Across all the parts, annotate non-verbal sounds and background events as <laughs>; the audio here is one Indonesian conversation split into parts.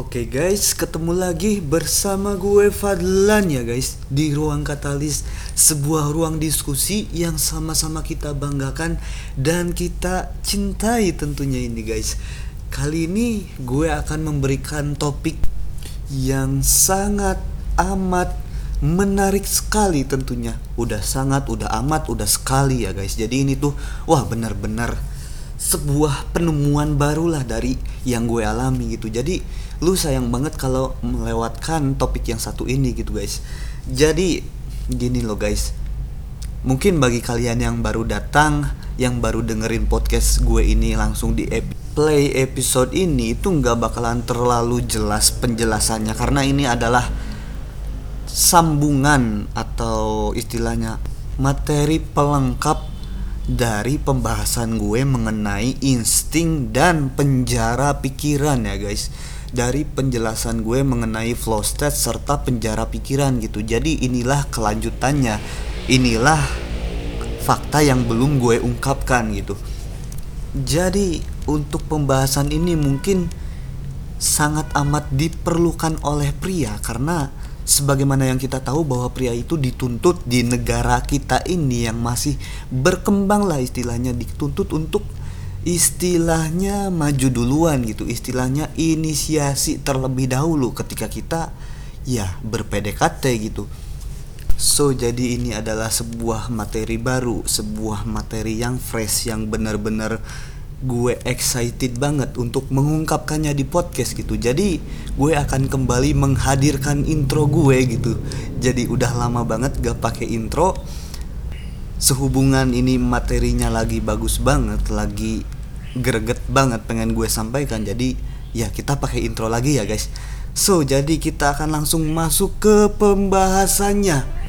Oke guys, ketemu lagi bersama gue Fadlan ya guys Di Ruang Katalis Sebuah ruang diskusi yang sama-sama kita banggakan Dan kita cintai tentunya ini guys. Kali ini gue akan memberikan topik Yang sangat amat menarik sekali tentunya. Udah sangat, udah amat, udah sekali ya guys. Jadi ini tuh, wah benar-benar sebuah penemuan barulah dari yang gue alami gitu. Jadi lu sayang banget kalau melewatkan topik yang satu ini gitu guys. Jadi gini loh guys. Mungkin bagi kalian yang baru datang yang baru dengerin podcast gue ini langsung di ep play episode ini itu nggak bakalan terlalu jelas penjelasannya. Karena ini adalah sambungan atau istilahnya materi pelengkap dari pembahasan gue mengenai insting dan penjara pikiran ya guys dari penjelasan gue mengenai flow state serta penjara pikiran gitu. Jadi inilah kelanjutannya. Inilah fakta yang belum gue ungkapkan gitu. Jadi untuk pembahasan ini mungkin sangat amat diperlukan oleh pria karena sebagaimana yang kita tahu bahwa pria itu dituntut di negara kita ini yang masih berkembang lah istilahnya dituntut untuk istilahnya maju duluan gitu. Istilahnya inisiasi terlebih dahulu ketika kita ya berPDKT gitu. So jadi ini adalah sebuah materi baru sebuah materi yang fresh yang benar-benar gue excited banget untuk mengungkapkannya di podcast gitu. Jadi gue akan kembali menghadirkan intro gue gitu. Jadi udah lama banget gak pakai intro sehubungan ini materinya lagi bagus banget lagi greget banget pengen gue sampaikan. Jadi ya kita pakai intro lagi ya guys. So jadi kita akan langsung masuk ke pembahasannya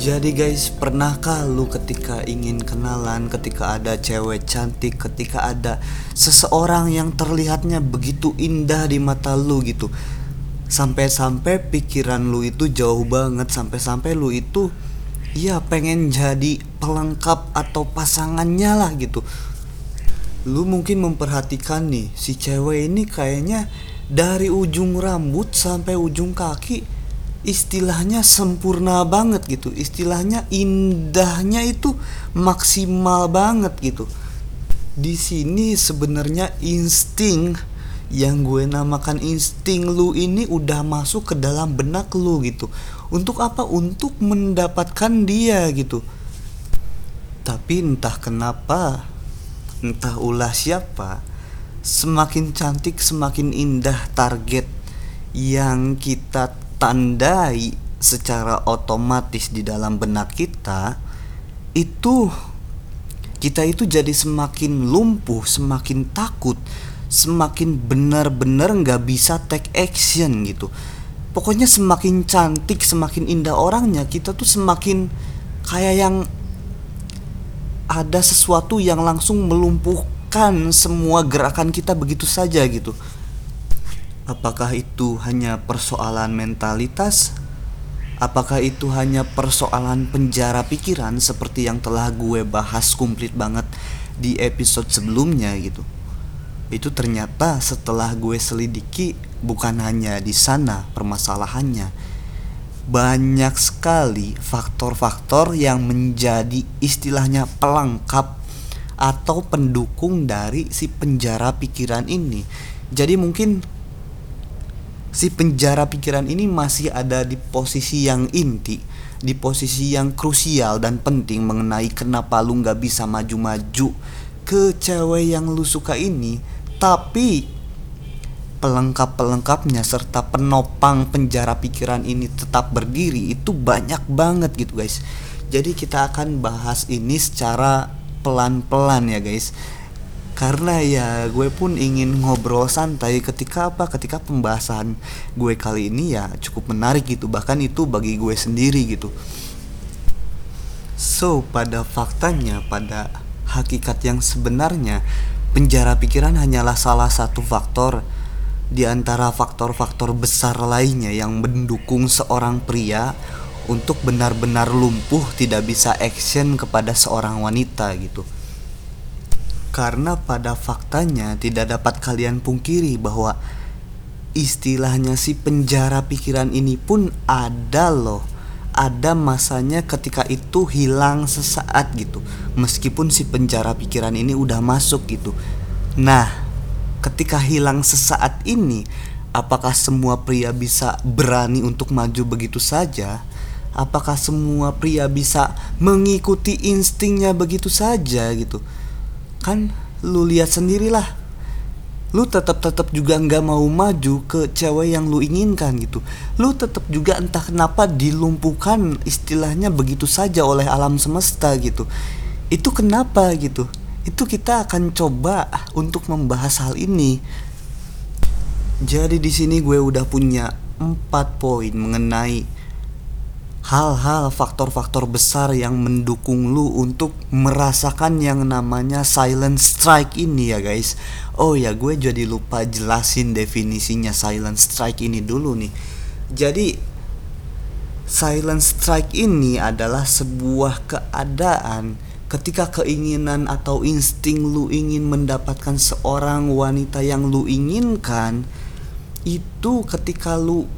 Jadi guys, pernahkah lu ketika ingin kenalan, ketika ada cewek cantik, ketika ada seseorang yang terlihatnya begitu indah di mata lu gitu. Sampai-sampai pikiran lu itu jauh banget, sampai-sampai lu itu ya pengen jadi pelengkap atau pasangannya lah gitu. Lu mungkin memperhatikan nih, si cewek ini kayaknya dari ujung rambut sampai ujung kaki istilahnya sempurna banget gitu. Istilahnya indahnya itu maksimal banget gitu. Di sini sebenarnya insting yang gue namakan insting lu ini udah masuk ke dalam benak lu gitu. Untuk apa? Untuk mendapatkan dia gitu. Tapi entah kenapa entah ulah siapa semakin cantik semakin indah target yang kita tandai secara otomatis di dalam benak kita itu kita itu jadi semakin lumpuh, semakin takut, semakin benar-benar nggak bisa take action gitu. Pokoknya semakin cantik, semakin indah orangnya, kita tuh semakin kayak yang ada sesuatu yang langsung melumpuhkan semua gerakan kita begitu saja gitu. Apakah itu hanya persoalan mentalitas? Apakah itu hanya persoalan penjara pikiran seperti yang telah gue bahas komplit banget di episode sebelumnya gitu? Itu ternyata setelah gue selidiki bukan hanya di sana permasalahannya. Banyak sekali faktor-faktor yang menjadi istilahnya pelengkap atau pendukung dari si penjara pikiran ini. Jadi mungkin si penjara pikiran ini masih ada di posisi yang inti di posisi yang krusial dan penting mengenai kenapa lu nggak bisa maju-maju. Ke cewek yang lu suka ini tapi pelengkap-pelengkapnya serta penopang penjara pikiran ini tetap berdiri itu banyak banget gitu guys. Jadi kita akan bahas ini secara pelan-pelan ya guys karena ya gue pun ingin ngobrol santai ketika apa? Ketika pembahasan gue kali ini ya cukup menarik gitu. Bahkan itu bagi gue sendiri gitu. So pada faktanya pada hakikat yang sebenarnya penjara pikiran hanyalah salah satu faktor di antara faktor-faktor besar lainnya yang mendukung seorang pria untuk benar-benar lumpuh tidak bisa action kepada seorang wanita gitu. Karena pada faktanya tidak dapat kalian pungkiri bahwa istilahnya si penjara pikiran ini pun ada loh. Ada masanya ketika itu hilang sesaat gitu. Meskipun si penjara pikiran ini udah masuk gitu. Nah, ketika hilang sesaat ini, apakah semua pria bisa berani untuk maju begitu saja? Apakah semua pria bisa mengikuti instingnya begitu saja gitu? Kan lu lihat sendirilah. Lu tetap tetap juga nggak mau maju ke cewek yang lu inginkan gitu. Lu tetap juga entah kenapa dilumpuhkan istilahnya begitu saja oleh alam semesta gitu. Itu kenapa gitu? Itu kita akan coba untuk membahas hal ini. Jadi di sini gue udah punya empat poin mengenai hal-hal faktor-faktor besar yang mendukung lu untuk merasakan yang namanya silent strike ini ya guys. Oh ya gue jadi lupa jelasin definisinya silent strike ini dulu nih. Jadi silent strike ini adalah sebuah keadaan ketika keinginan atau insting lu ingin mendapatkan seorang wanita yang lu inginkan itu ketika lu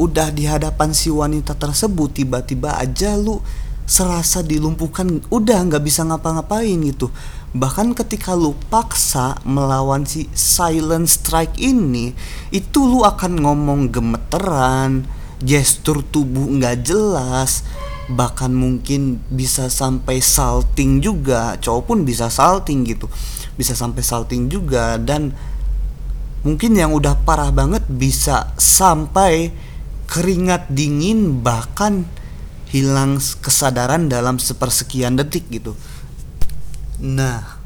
udah di hadapan si wanita tersebut tiba-tiba aja lu serasa dilumpuhkan udah nggak bisa ngapa-ngapain gitu. Bahkan ketika lu paksa melawan si silent strike ini itu lu akan ngomong gemeteran gestur tubuh nggak jelas bahkan mungkin bisa sampai salting juga cowok pun bisa salting gitu. Bisa sampai salting juga dan mungkin yang udah parah banget bisa sampai keringat dingin bahkan hilang kesadaran dalam sepersekian detik gitu. Nah,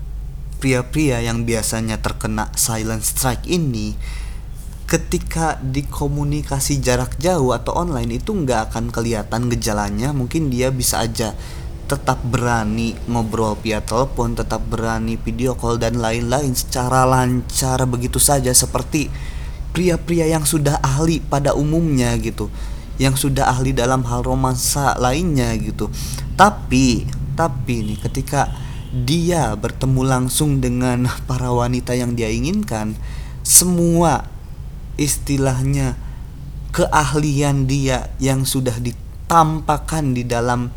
pria-pria yang biasanya terkena silent strike ini ketika dikomunikasi jarak jauh atau online itu nggak akan kelihatan gejalanya mungkin dia bisa aja tetap berani ngobrol via telepon tetap berani video call dan lain-lain secara lancar begitu saja seperti pria-pria yang sudah ahli pada umumnya gitu yang sudah ahli dalam hal romansa lainnya gitu. Tapi tapi nih ketika dia bertemu langsung dengan <laughs> para wanita yang dia inginkan semua istilahnya keahlian dia yang sudah ditampakkan di dalam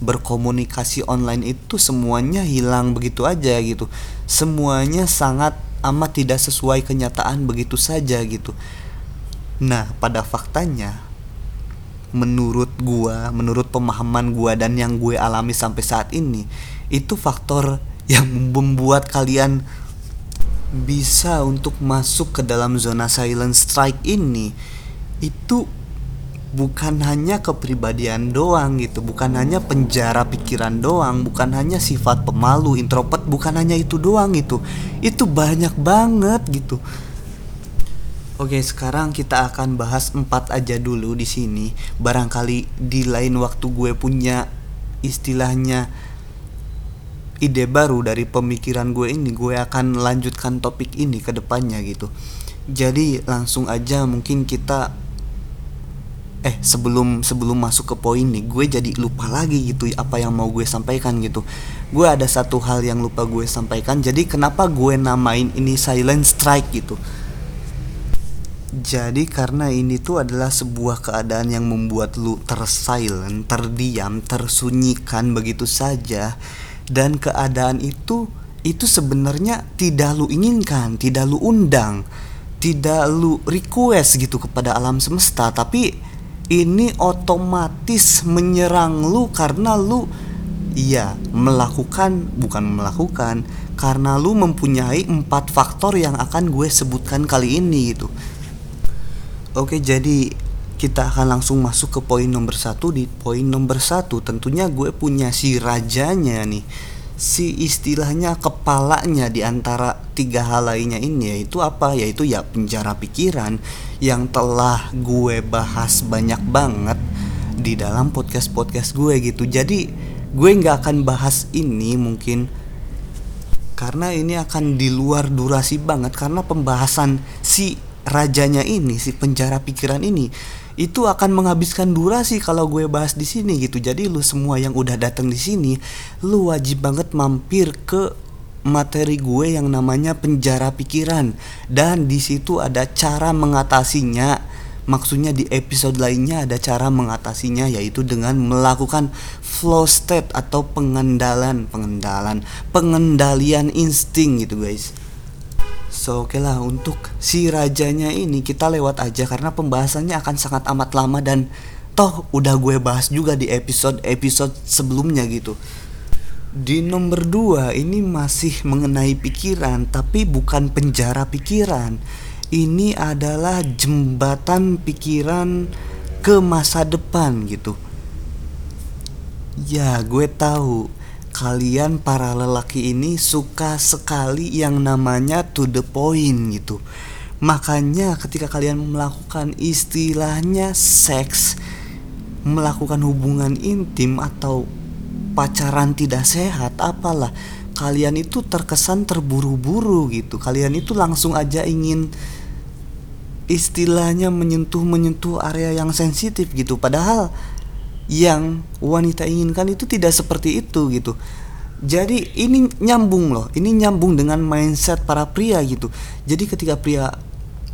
berkomunikasi online itu semuanya hilang begitu aja gitu. Semuanya sangat amat tidak sesuai kenyataan begitu saja gitu. Nah, pada faktanya menurut gua, menurut pemahaman gua dan yang gue alami sampai saat ini, itu faktor yang membuat kalian bisa untuk masuk ke dalam zona silent strike ini itu bukan hanya kepribadian doang gitu bukan hanya penjara pikiran doang bukan hanya sifat pemalu introvert bukan hanya itu doang gitu itu banyak banget gitu Oke, sekarang kita akan bahas empat aja dulu di sini. Barangkali di lain waktu gue punya istilahnya ide baru dari pemikiran gue ini, gue akan lanjutkan topik ini ke depannya gitu. Jadi langsung aja mungkin kita eh sebelum sebelum masuk ke poin nih gue jadi lupa lagi gitu apa yang mau gue sampaikan gitu. Gue ada satu hal yang lupa gue sampaikan jadi kenapa gue namain ini silent strike gitu? Jadi karena ini tuh adalah sebuah keadaan yang membuat lu tersilent, terdiam, tersunyikan begitu saja. Dan keadaan itu itu sebenarnya tidak lu inginkan, tidak lu undang, tidak lu request gitu kepada alam semesta. Tapi ini otomatis menyerang lu karena lu iya melakukan bukan melakukan karena lu mempunyai empat faktor yang akan gue sebutkan kali ini gitu. Oke jadi kita akan langsung masuk ke poin nomor satu. Di poin nomor satu tentunya gue punya si rajanya nih si istilahnya kepalanya di antara tiga hal lainnya ini yaitu apa? Yaitu ya penjara pikiran yang telah gue bahas banyak banget di dalam podcast podcast gue gitu. Jadi gue nggak akan bahas ini mungkin karena ini akan di luar durasi banget. Karena pembahasan si rajanya ini si penjara pikiran ini itu akan menghabiskan durasi kalau gue bahas di sini gitu. Jadi lu semua yang udah datang di sini, lu wajib banget mampir ke materi gue yang namanya penjara pikiran dan di situ ada cara mengatasinya. Maksudnya di episode lainnya ada cara mengatasinya yaitu dengan melakukan flow state atau pengendalan, pengendalan, pengendalian insting gitu guys. So oke okay lah untuk si rajanya ini kita lewat aja karena pembahasannya akan sangat amat lama dan toh udah gue bahas juga di episode-episode sebelumnya gitu. Di nomor 2 ini masih mengenai pikiran tapi bukan penjara pikiran. Ini adalah jembatan pikiran ke masa depan gitu. Ya, gue tahu kalian para lelaki ini suka sekali yang namanya to the point gitu. Makanya ketika kalian melakukan istilahnya seks, melakukan hubungan intim atau pacaran tidak sehat apalah kalian itu terkesan terburu-buru gitu. Kalian itu langsung aja ingin istilahnya menyentuh-menyentuh area yang sensitif gitu. Padahal yang wanita inginkan itu tidak seperti itu gitu. Jadi ini nyambung loh, ini nyambung dengan mindset para pria gitu. Jadi ketika pria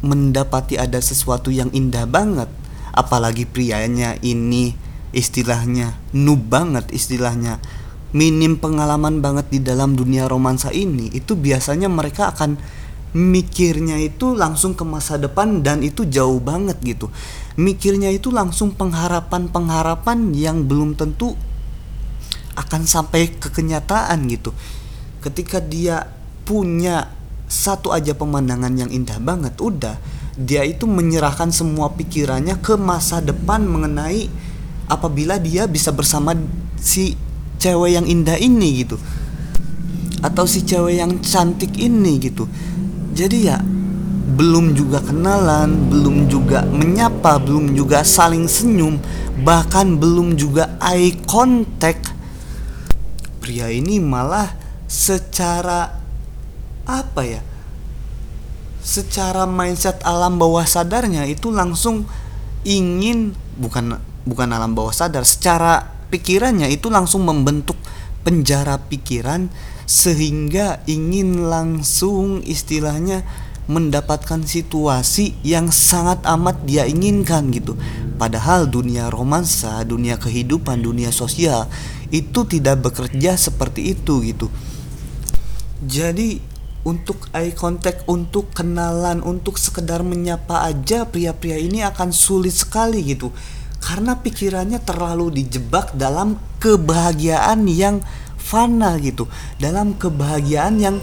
mendapati ada sesuatu yang indah banget, apalagi prianya ini istilahnya noob banget istilahnya minim pengalaman banget di dalam dunia romansa ini itu biasanya mereka akan mikirnya itu langsung ke masa depan dan itu jauh banget gitu. Mikirnya itu langsung pengharapan-pengharapan yang belum tentu akan sampai ke kenyataan gitu. Ketika dia punya satu aja pemandangan yang indah banget udah dia itu menyerahkan semua pikirannya ke masa depan mengenai apabila dia bisa bersama si cewek yang indah ini gitu. Atau si cewek yang cantik ini gitu jadi ya belum juga kenalan, belum juga menyapa, belum juga saling senyum, bahkan belum juga eye contact. Pria ini malah secara apa ya? Secara mindset alam bawah sadarnya itu langsung ingin bukan bukan alam bawah sadar, secara pikirannya itu langsung membentuk penjara pikiran sehingga ingin langsung istilahnya mendapatkan situasi yang sangat amat dia inginkan gitu. Padahal dunia romansa, dunia kehidupan, dunia sosial itu tidak bekerja seperti itu gitu. Jadi untuk eye contact, untuk kenalan, untuk sekedar menyapa aja pria-pria ini akan sulit sekali gitu. Karena pikirannya terlalu dijebak dalam kebahagiaan yang fana gitu, dalam kebahagiaan yang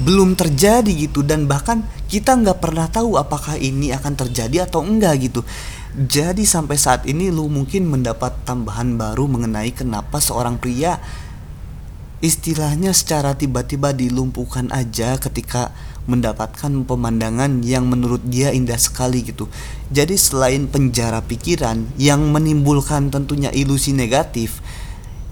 belum terjadi gitu dan bahkan kita nggak pernah tahu apakah ini akan terjadi atau enggak gitu jadi sampai saat ini lu mungkin mendapat tambahan baru mengenai kenapa seorang pria istilahnya secara tiba-tiba dilumpuhkan aja ketika mendapatkan pemandangan yang menurut dia indah sekali gitu. Jadi selain penjara pikiran yang menimbulkan tentunya ilusi negatif,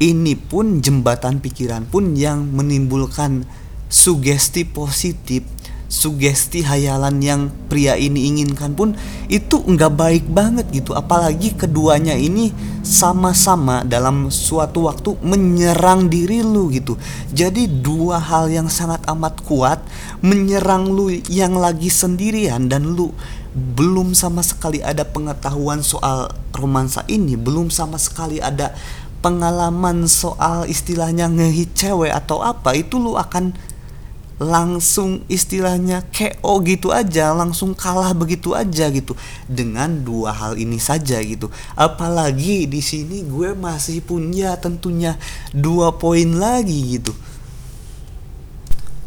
ini pun jembatan pikiran pun yang menimbulkan sugesti positif sugesti hayalan yang pria ini inginkan pun itu nggak baik banget gitu. Apalagi keduanya ini sama-sama dalam suatu waktu menyerang diri lu gitu. Jadi dua hal yang sangat amat kuat menyerang lu yang lagi sendirian dan lu belum sama sekali ada pengetahuan soal romansa ini belum sama sekali ada pengalaman soal istilahnya ngehit cewek atau apa itu lu akan langsung istilahnya KO gitu aja langsung kalah begitu aja gitu. Dengan dua hal ini saja gitu. Apalagi di sini gue masih punya tentunya dua poin lagi gitu.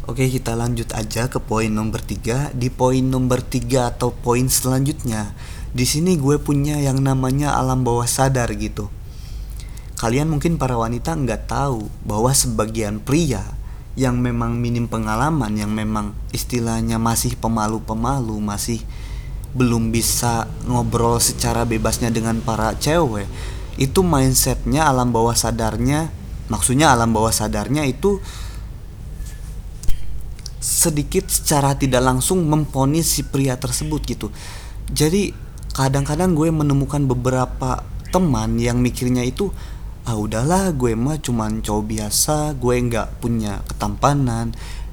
Oke kita lanjut aja ke poin nomor tiga. Di poin nomor tiga atau poin selanjutnya di sini gue punya yang namanya alam bawah sadar gitu kalian mungkin para wanita nggak tahu bahwa sebagian pria yang memang minim pengalaman yang memang istilahnya masih pemalu-pemalu masih belum bisa ngobrol secara bebasnya dengan para cewek itu mindsetnya alam bawah sadarnya maksudnya alam bawah sadarnya itu sedikit secara tidak langsung memponis si pria tersebut gitu. Jadi kadang-kadang gue menemukan beberapa teman yang mikirnya itu ah udahlah gue mah cuman cowok biasa gue nggak punya ketampanan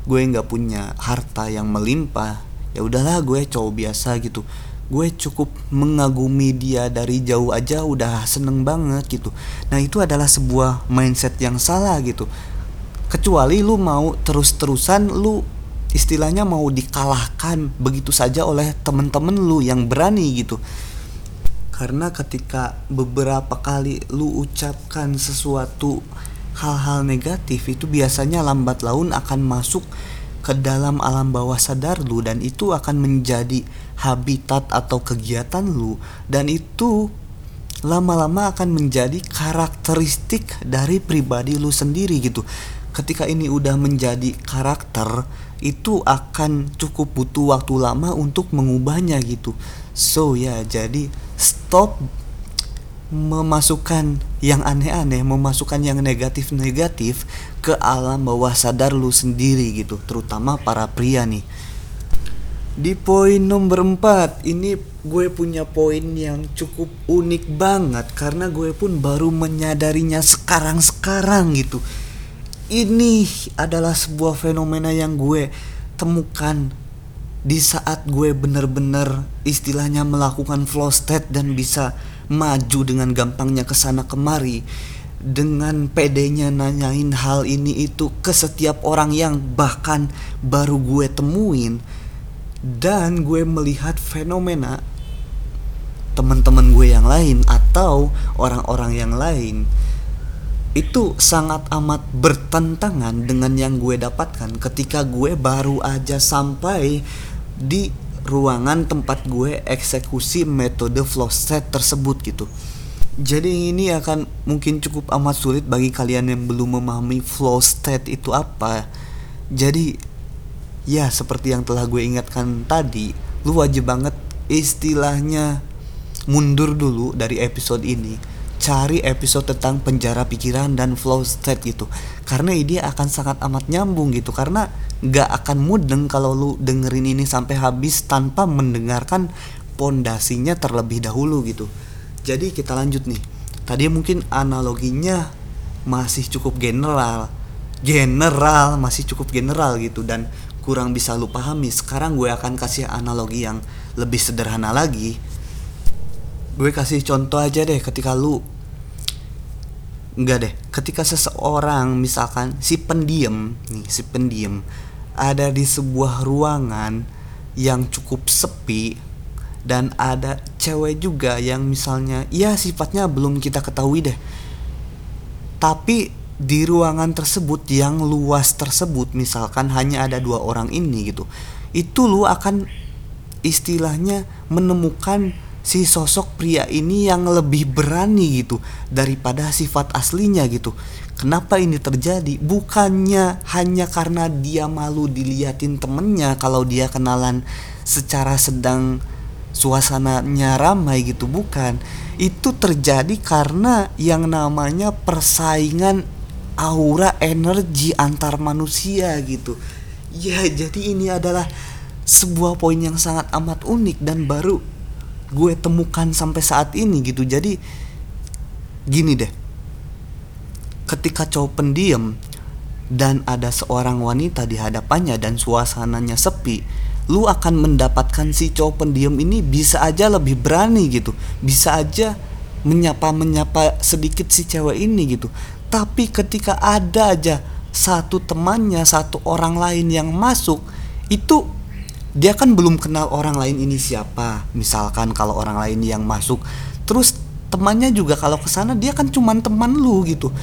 gue nggak punya harta yang melimpah. Ya udahlah gue cowok biasa gitu. Gue cukup mengagumi dia dari jauh aja udah seneng banget gitu. Nah itu adalah sebuah mindset yang salah gitu. Kecuali lu mau terus-terusan lu istilahnya mau dikalahkan begitu saja oleh temen-temen lu yang berani gitu karena ketika beberapa kali lu ucapkan sesuatu hal-hal negatif itu biasanya lambat laun akan masuk ke dalam alam bawah sadar lu dan itu akan menjadi habitat atau kegiatan lu dan itu lama-lama akan menjadi karakteristik dari pribadi lu sendiri gitu. Ketika ini udah menjadi karakter, itu akan cukup butuh waktu lama untuk mengubahnya gitu. So ya, jadi stop memasukkan yang aneh-aneh, memasukkan yang negatif-negatif ke alam bawah sadar lu sendiri gitu, terutama para pria nih. Di poin nomor 4 ini gue punya poin yang cukup unik banget karena gue pun baru menyadarinya sekarang-sekarang gitu. Ini adalah sebuah fenomena yang gue temukan di saat gue bener-bener istilahnya melakukan flow state dan bisa maju dengan gampangnya ke sana kemari dengan pedenya nanyain hal ini itu ke setiap orang yang bahkan baru gue temuin dan gue melihat fenomena teman-teman gue yang lain atau orang-orang yang lain itu sangat amat bertentangan dengan yang gue dapatkan ketika gue baru aja sampai di ruangan tempat gue eksekusi metode flow state tersebut gitu. Jadi ini akan mungkin cukup amat sulit bagi kalian yang belum memahami flow state itu apa. Jadi ya seperti yang telah gue ingatkan tadi, lu wajib banget istilahnya mundur dulu dari episode ini cari episode tentang penjara pikiran dan flow state gitu karena ini akan sangat amat nyambung gitu. Karena nggak akan mudeng kalau lu dengerin ini sampai habis tanpa mendengarkan pondasinya terlebih dahulu gitu. Jadi kita lanjut nih. Tadi mungkin analoginya masih cukup general. General masih cukup general gitu. Dan kurang bisa lu pahami. Sekarang gue akan kasih analogi yang lebih sederhana lagi gue kasih contoh aja deh ketika lu enggak deh ketika seseorang misalkan si pendiam nih si pendiam ada di sebuah ruangan yang cukup sepi dan ada cewek juga yang misalnya ya sifatnya belum kita ketahui deh. Tapi di ruangan tersebut yang luas tersebut misalkan hanya ada dua orang ini gitu itu lu akan istilahnya menemukan si sosok pria ini yang lebih berani gitu daripada sifat aslinya gitu. Kenapa ini terjadi? Bukannya hanya karena dia malu diliatin temennya kalau dia kenalan secara sedang suasananya ramai gitu, bukan. Itu terjadi karena yang namanya persaingan aura energi antar manusia gitu. Ya, jadi ini adalah sebuah poin yang sangat amat unik dan baru gue temukan sampai saat ini gitu. Jadi gini deh. Ketika cowok pendiam dan ada seorang wanita di hadapannya dan suasananya sepi lu akan mendapatkan si cowok pendiam ini bisa aja lebih berani gitu. Bisa aja menyapa-menyapa sedikit si cewek ini gitu. Tapi ketika ada aja satu temannya satu orang lain yang masuk itu dia kan belum kenal orang lain ini siapa. Misalkan kalau orang lain yang masuk terus temannya juga kalau ke sana dia kan cuman teman lu gitu.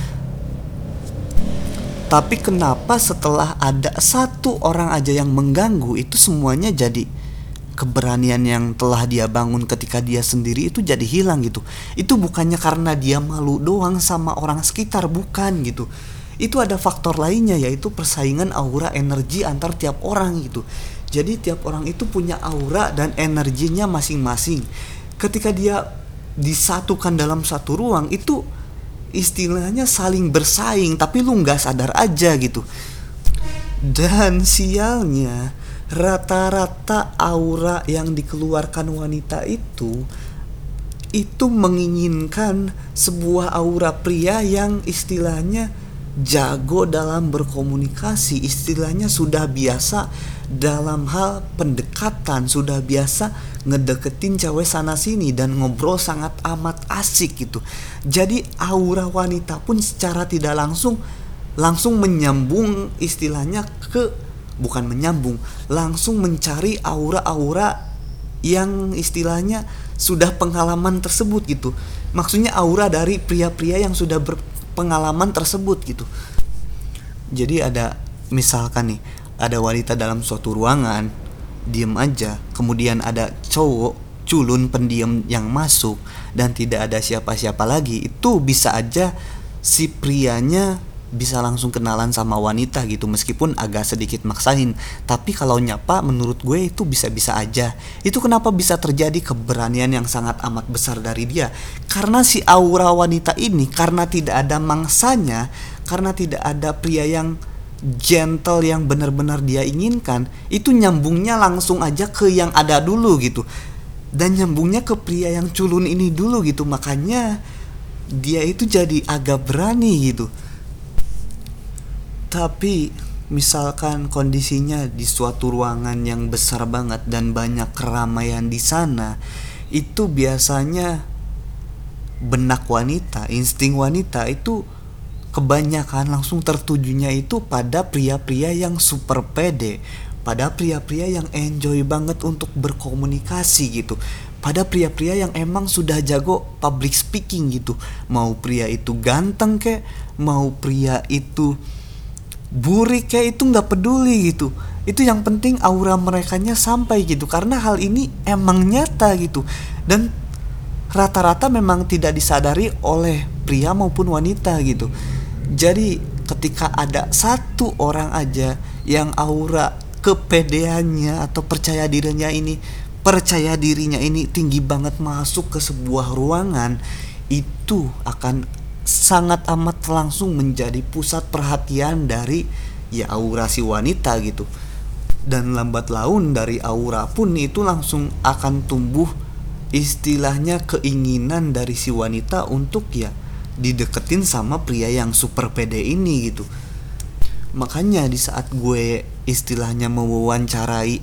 Tapi kenapa setelah ada satu orang aja yang mengganggu itu semuanya jadi keberanian yang telah dia bangun ketika dia sendiri itu jadi hilang gitu. Itu bukannya karena dia malu doang sama orang sekitar bukan gitu. Itu ada faktor lainnya yaitu persaingan aura energi antar tiap orang gitu jadi tiap orang itu punya aura dan energinya masing-masing. Ketika dia disatukan dalam satu ruang itu istilahnya saling bersaing tapi lu nggak sadar aja gitu. Dan sialnya rata-rata aura yang dikeluarkan wanita itu itu menginginkan sebuah aura pria yang istilahnya jago dalam berkomunikasi, istilahnya sudah biasa dalam hal pendekatan, sudah biasa ngedeketin cewek sana sini dan ngobrol sangat amat asik gitu. Jadi aura wanita pun secara tidak langsung langsung menyambung istilahnya ke bukan menyambung, langsung mencari aura-aura yang istilahnya sudah pengalaman tersebut gitu. Maksudnya aura dari pria-pria yang sudah berpengalaman tersebut gitu. Jadi ada misalkan nih, ada wanita dalam suatu ruangan, diem aja, kemudian ada cowok culun pendiam yang masuk dan tidak ada siapa-siapa lagi, itu bisa aja si prianya bisa langsung kenalan sama wanita gitu meskipun agak sedikit maksain. Tapi kalau nyapa menurut gue itu bisa-bisa aja. Itu kenapa bisa terjadi keberanian yang sangat amat besar dari dia. Karena si aura wanita ini karena tidak ada mangsanya karena tidak ada pria yang gentle yang benar-benar dia inginkan itu nyambungnya langsung aja ke yang ada dulu gitu. Dan nyambungnya ke pria yang culun ini dulu gitu. Makanya dia itu jadi agak berani gitu. Tapi misalkan kondisinya di suatu ruangan yang besar banget dan banyak keramaian di sana, itu biasanya benak wanita, insting wanita itu kebanyakan langsung tertujunya itu pada pria-pria yang super pede, pada pria-pria yang enjoy banget untuk berkomunikasi gitu. Pada pria-pria yang emang sudah jago public speaking gitu. Mau pria itu ganteng kek, mau pria itu burik kayak itu nggak peduli gitu itu yang penting aura mereka nya sampai gitu karena hal ini emang nyata gitu dan rata-rata memang tidak disadari oleh pria maupun wanita gitu jadi ketika ada satu orang aja yang aura kepedeannya atau percaya dirinya ini percaya dirinya ini tinggi banget masuk ke sebuah ruangan itu akan sangat amat langsung menjadi pusat perhatian dari ya aura si wanita gitu. Dan lambat laun dari aura pun itu langsung akan tumbuh istilahnya keinginan dari si wanita untuk ya dideketin sama pria yang super pede ini gitu. Makanya di saat gue istilahnya mewawancarai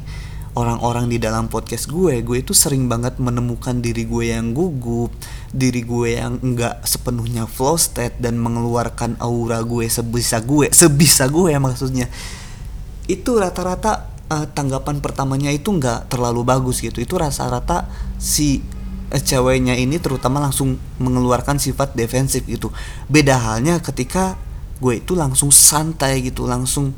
orang-orang di dalam podcast gue gue itu sering banget menemukan diri gue yang gugup diri gue yang enggak sepenuhnya flow state dan mengeluarkan aura gue sebisa gue sebisa gue ya maksudnya. Itu rata-rata uh, tanggapan pertamanya itu enggak terlalu bagus gitu. Itu rata-rata si uh, ceweknya ini terutama langsung mengeluarkan sifat defensif gitu. Beda halnya ketika gue itu langsung santai gitu langsung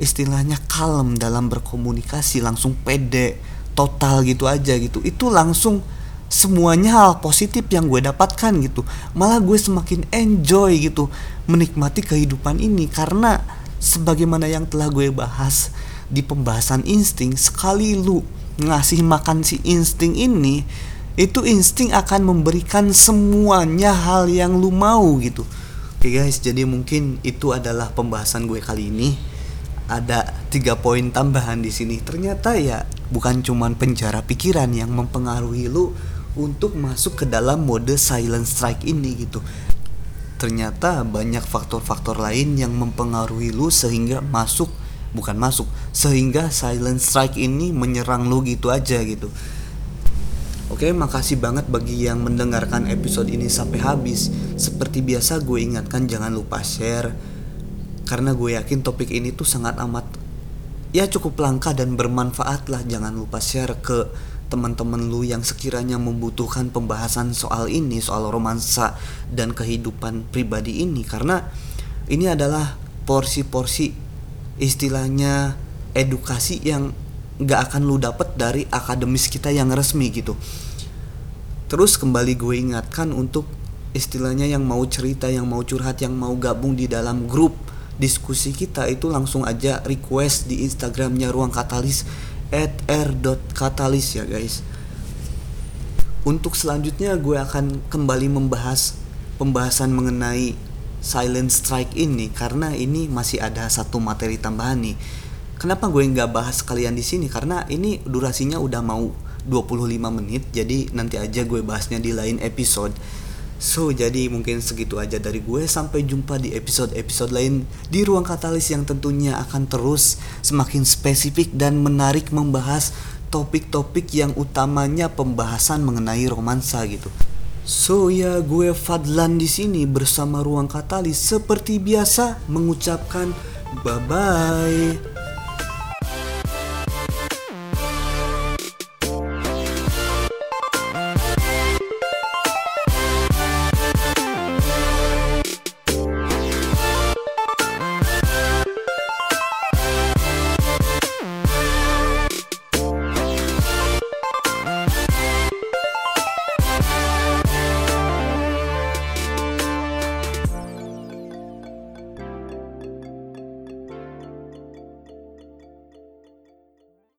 istilahnya kalem dalam berkomunikasi langsung pede total gitu aja gitu. Itu langsung semuanya hal positif yang gue dapatkan gitu. Malah gue semakin enjoy gitu menikmati kehidupan ini karena sebagaimana yang telah gue bahas di pembahasan insting sekali lu ngasih makan si insting ini itu insting akan memberikan semuanya hal yang lu mau gitu. Oke guys jadi mungkin itu adalah pembahasan gue kali ini. Ada tiga poin tambahan di sini. Ternyata ya bukan cuman penjara pikiran yang mempengaruhi lu untuk masuk ke dalam mode silent strike ini gitu. Ternyata banyak faktor-faktor lain yang mempengaruhi lu sehingga masuk bukan masuk sehingga silent strike ini menyerang lu gitu aja gitu Oke, makasih banget bagi yang mendengarkan episode ini sampai habis. Seperti biasa gue ingatkan jangan lupa share, karena gue yakin topik ini tuh sangat amat ya cukup langka dan bermanfaat lah jangan lupa share ke teman-teman lu yang sekiranya membutuhkan pembahasan soal ini soal romansa dan kehidupan pribadi ini karena ini adalah porsi-porsi istilahnya edukasi yang nggak akan lu dapet dari akademis kita yang resmi gitu terus kembali gue ingatkan untuk istilahnya yang mau cerita yang mau curhat yang mau gabung di dalam grup diskusi kita itu langsung aja request di instagramnya ruang katalis at r.katalis ya guys untuk selanjutnya gue akan kembali membahas pembahasan mengenai silent strike ini karena ini masih ada satu materi tambahan nih. Kenapa gue nggak bahas kalian di sini? Karena ini durasinya udah mau 25 menit, jadi nanti aja gue bahasnya di lain episode. So, jadi mungkin segitu aja dari gue. Sampai jumpa di episode-episode lain di ruang katalis yang tentunya akan terus semakin spesifik dan menarik membahas topik-topik yang utamanya pembahasan mengenai romansa gitu. So ya gue Fadlan di sini bersama Ruang Katalis seperti biasa mengucapkan bye bye.